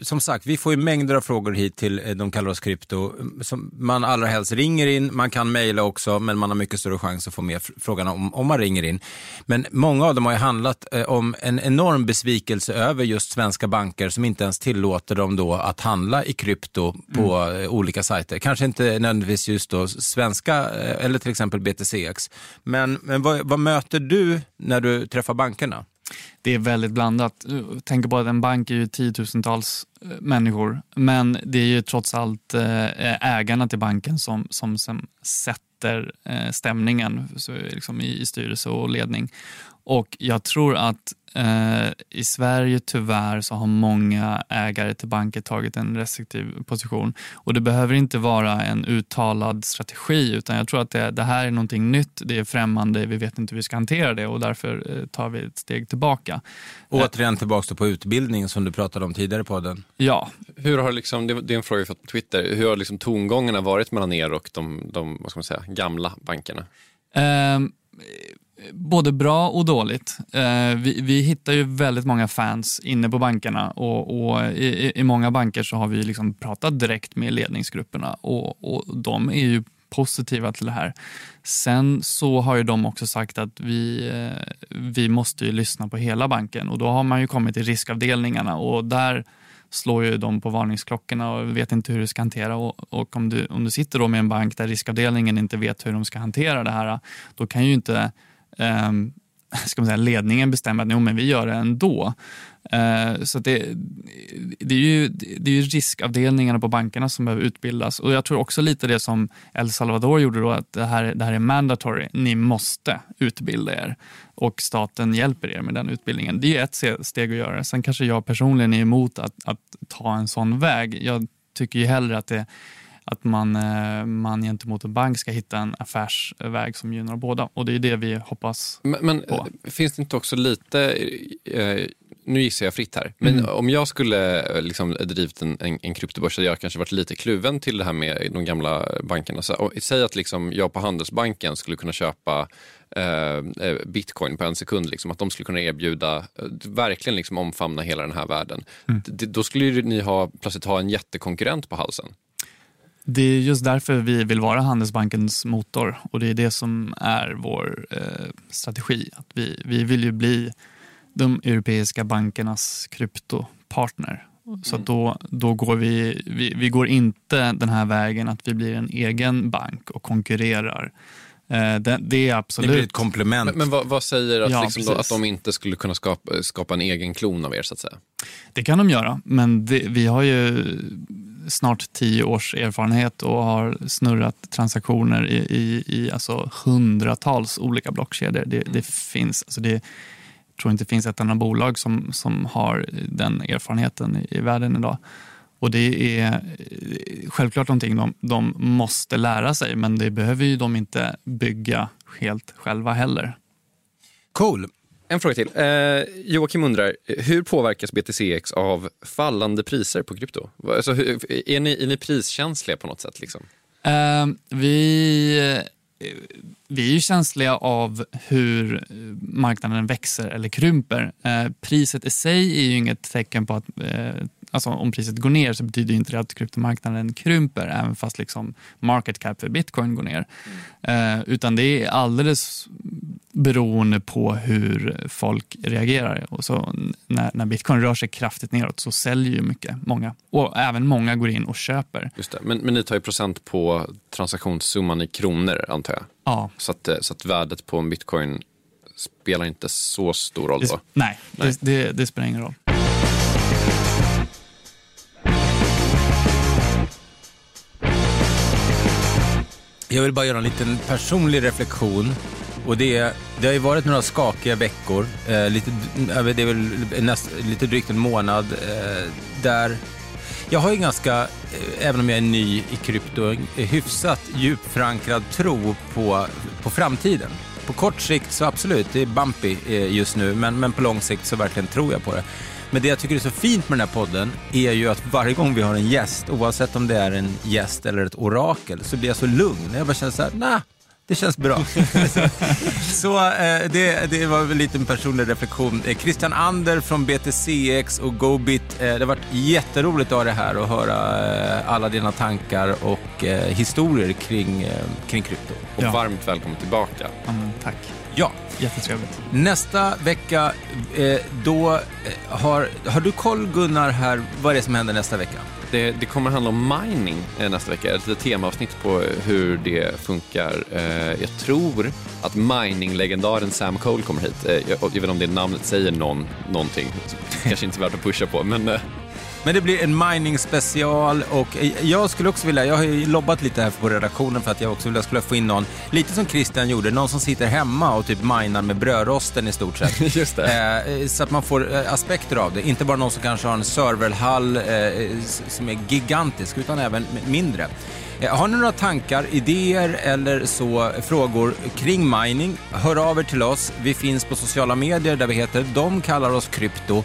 som sagt, vi får ju mängder av frågor hit till eh, De kallar oss krypto. Som man allra helst ringer in, man kan mejla också, men man har mycket större chans att få med frågan om, om man ringer in. Men många av dem har ju handlat om en enorm besvikelse över just svenska banker som inte ens tillåter dem då att handla i krypto på mm. olika sajter. Kanske inte nödvändigtvis just då svenska eller till exempel BTCX. Men, men vad, vad möter du när du träffar bankerna? Det är väldigt blandat. Tänk på att en bank är ju tiotusentals eh, människor men det är ju trots allt eh, ägarna till banken som, som, som sätter eh, stämningen liksom i styrelse och ledning. Och jag tror att Eh, I Sverige tyvärr så har många ägare till banker tagit en restriktiv position. Och Det behöver inte vara en uttalad strategi utan jag tror att det, det här är någonting nytt, det är främmande, vi vet inte hur vi ska hantera det och därför eh, tar vi ett steg tillbaka. Återigen tillbaka på utbildning som du pratade om tidigare på den. Ja. Hur har liksom, det är en fråga vi fått på Twitter, hur har liksom tongångarna varit mellan er och de, de vad ska man säga, gamla bankerna? Um, Både bra och dåligt. Eh, vi, vi, hittar ju väldigt många fans inne på bankerna och, och i, i, många banker så har vi liksom pratat direkt med ledningsgrupperna och, och de är ju positiva till det här. Sen så har ju de också sagt att vi, eh, vi måste ju lyssna på hela banken och då har man ju kommit till riskavdelningarna och där slår ju de på varningsklockorna och vet inte hur du ska hantera. Och, och om, du, om du sitter då med en bank där riskavdelningen inte vet hur de ska hantera det här, då kan ju inte um, ska man säga, ledningen bestämmer att jo, men vi gör det ändå. Uh, så det, det, är ju, det är ju riskavdelningarna på bankerna som behöver utbildas. Och Jag tror också lite det som El Salvador gjorde då, att det här, det här är mandatory. Ni måste utbilda er och staten hjälper er med den utbildningen. Det är ett steg att göra. Sen kanske jag personligen är emot att, att ta en sån väg. Jag tycker ju hellre att det att man, eh, man gentemot en bank ska hitta en affärsväg som gynnar båda. Och det är det vi hoppas men, men på. Finns det inte också lite, eh, nu gissar jag fritt här, men mm. om jag skulle eh, liksom drivit en, en, en kryptobörs hade jag kanske varit lite kluven till det här med de gamla bankerna. Så, säg att liksom jag på Handelsbanken skulle kunna köpa eh, bitcoin på en sekund, liksom, att de skulle kunna erbjuda, verkligen liksom omfamna hela den här världen. Mm. då skulle ni ha, plötsligt ha en jättekonkurrent på halsen. Det är just därför vi vill vara Handelsbankens motor och det är det som är vår eh, strategi. Att vi, vi vill ju bli de europeiska bankernas kryptopartner. Mm. Så då, då går vi, vi, vi går inte den här vägen att vi blir en egen bank och konkurrerar. Eh, det, det, är absolut... Det blir ett komplement. Men, men vad, vad, säger att, ja, liksom då, att de inte skulle kunna skapa, skapa en egen klon av er? så att säga? Det kan de göra, men det, vi har ju snart tio års erfarenhet och har snurrat transaktioner i, i, i alltså hundratals olika blockkedjor. Det, det finns, alltså det, jag tror inte det finns ett enda bolag som, som har den erfarenheten i, i världen idag. Och det är självklart någonting de, de måste lära sig men det behöver ju de inte bygga helt själva heller. Cool. En fråga till. Eh, Joakim undrar, hur påverkas BTCX av fallande priser på krypto? Alltså, hur, är, ni, är ni priskänsliga på något sätt? Liksom? Eh, vi, vi är ju känsliga av hur eh, marknaden växer eller krymper. Eh, priset i sig är ju inget tecken på att eh, alltså om priset går ner så betyder inte det att kryptomarknaden krymper även fast liksom market cap för bitcoin går ner. Mm. Eh, utan det är alldeles beroende på hur folk reagerar. Och så när, när bitcoin rör sig kraftigt neråt så säljer ju mycket, många. Och även många går in och köper. Just det. Men, men ni tar ju procent på transaktionssumman i kronor antar jag? Ja. Så att, så att värdet på en bitcoin spelar inte så stor roll då? Det, nej, nej. Det, det, det spelar ingen roll. Jag vill bara göra en liten personlig reflektion. Och det, det har ju varit några skakiga veckor, eh, lite, det är väl näst, lite drygt en månad, eh, där jag har ju ganska, eh, även om jag är ny i krypto, eh, hyfsat djupförankrad tro på, på framtiden. På kort sikt så absolut, det är bumpy eh, just nu, men, men på lång sikt så verkligen tror jag på det. Men det jag tycker är så fint med den här podden är ju att varje gång vi har en gäst, oavsett om det är en gäst eller ett orakel, så blir jag så lugn. Jag bara känner så här, nah, det känns bra. så eh, det, det var väl en liten personlig reflektion. Eh, Christian Ander från BTCX och GoBit. Eh, det har varit jätteroligt att ha det här och höra eh, alla dina tankar och eh, historier kring, eh, kring krypto. Och ja. varmt välkommen tillbaka. Mm, tack. Ja. Jättetrevligt. Nästa vecka, eh, då har, har du koll Gunnar här, vad är det som händer nästa vecka? Det, det kommer handla om mining eh, nästa vecka, ett temaavsnitt på eh, hur det funkar. Eh, jag tror att mining-legendaren Sam Cole kommer hit. Jag, jag vet inte om det namnet säger någon, någonting, kanske inte värt att pusha på, men men det blir en mining special och jag skulle också vilja, jag har ju lobbat lite här på redaktionen för att jag också vill, skulle få in någon, lite som Christian gjorde, någon som sitter hemma och typ minar med brödrosten i stort sett. Just det. Eh, så att man får eh, aspekter av det. Inte bara någon som kanske har en serverhall eh, som är gigantisk, utan även mindre. Eh, har ni några tankar, idéer eller så frågor kring mining? Hör av er till oss. Vi finns på sociala medier där vi heter De kallar oss krypto.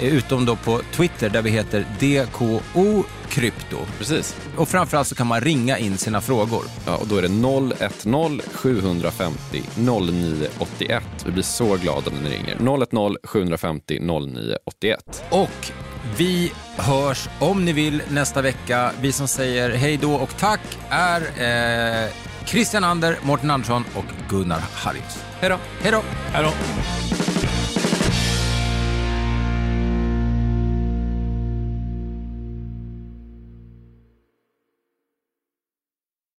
Utom då på Twitter där vi heter DKO Krypto. Precis. Och framförallt så kan man ringa in sina frågor. Ja, och då är det 010 750 0981. Vi blir så glada när ni ringer. 010 750 0981. Och vi hörs om ni vill nästa vecka. Vi som säger hej då och tack är eh, Christian Ander, Mårten Andersson och Gunnar Harrius. Hej då! Hej då! Hej då.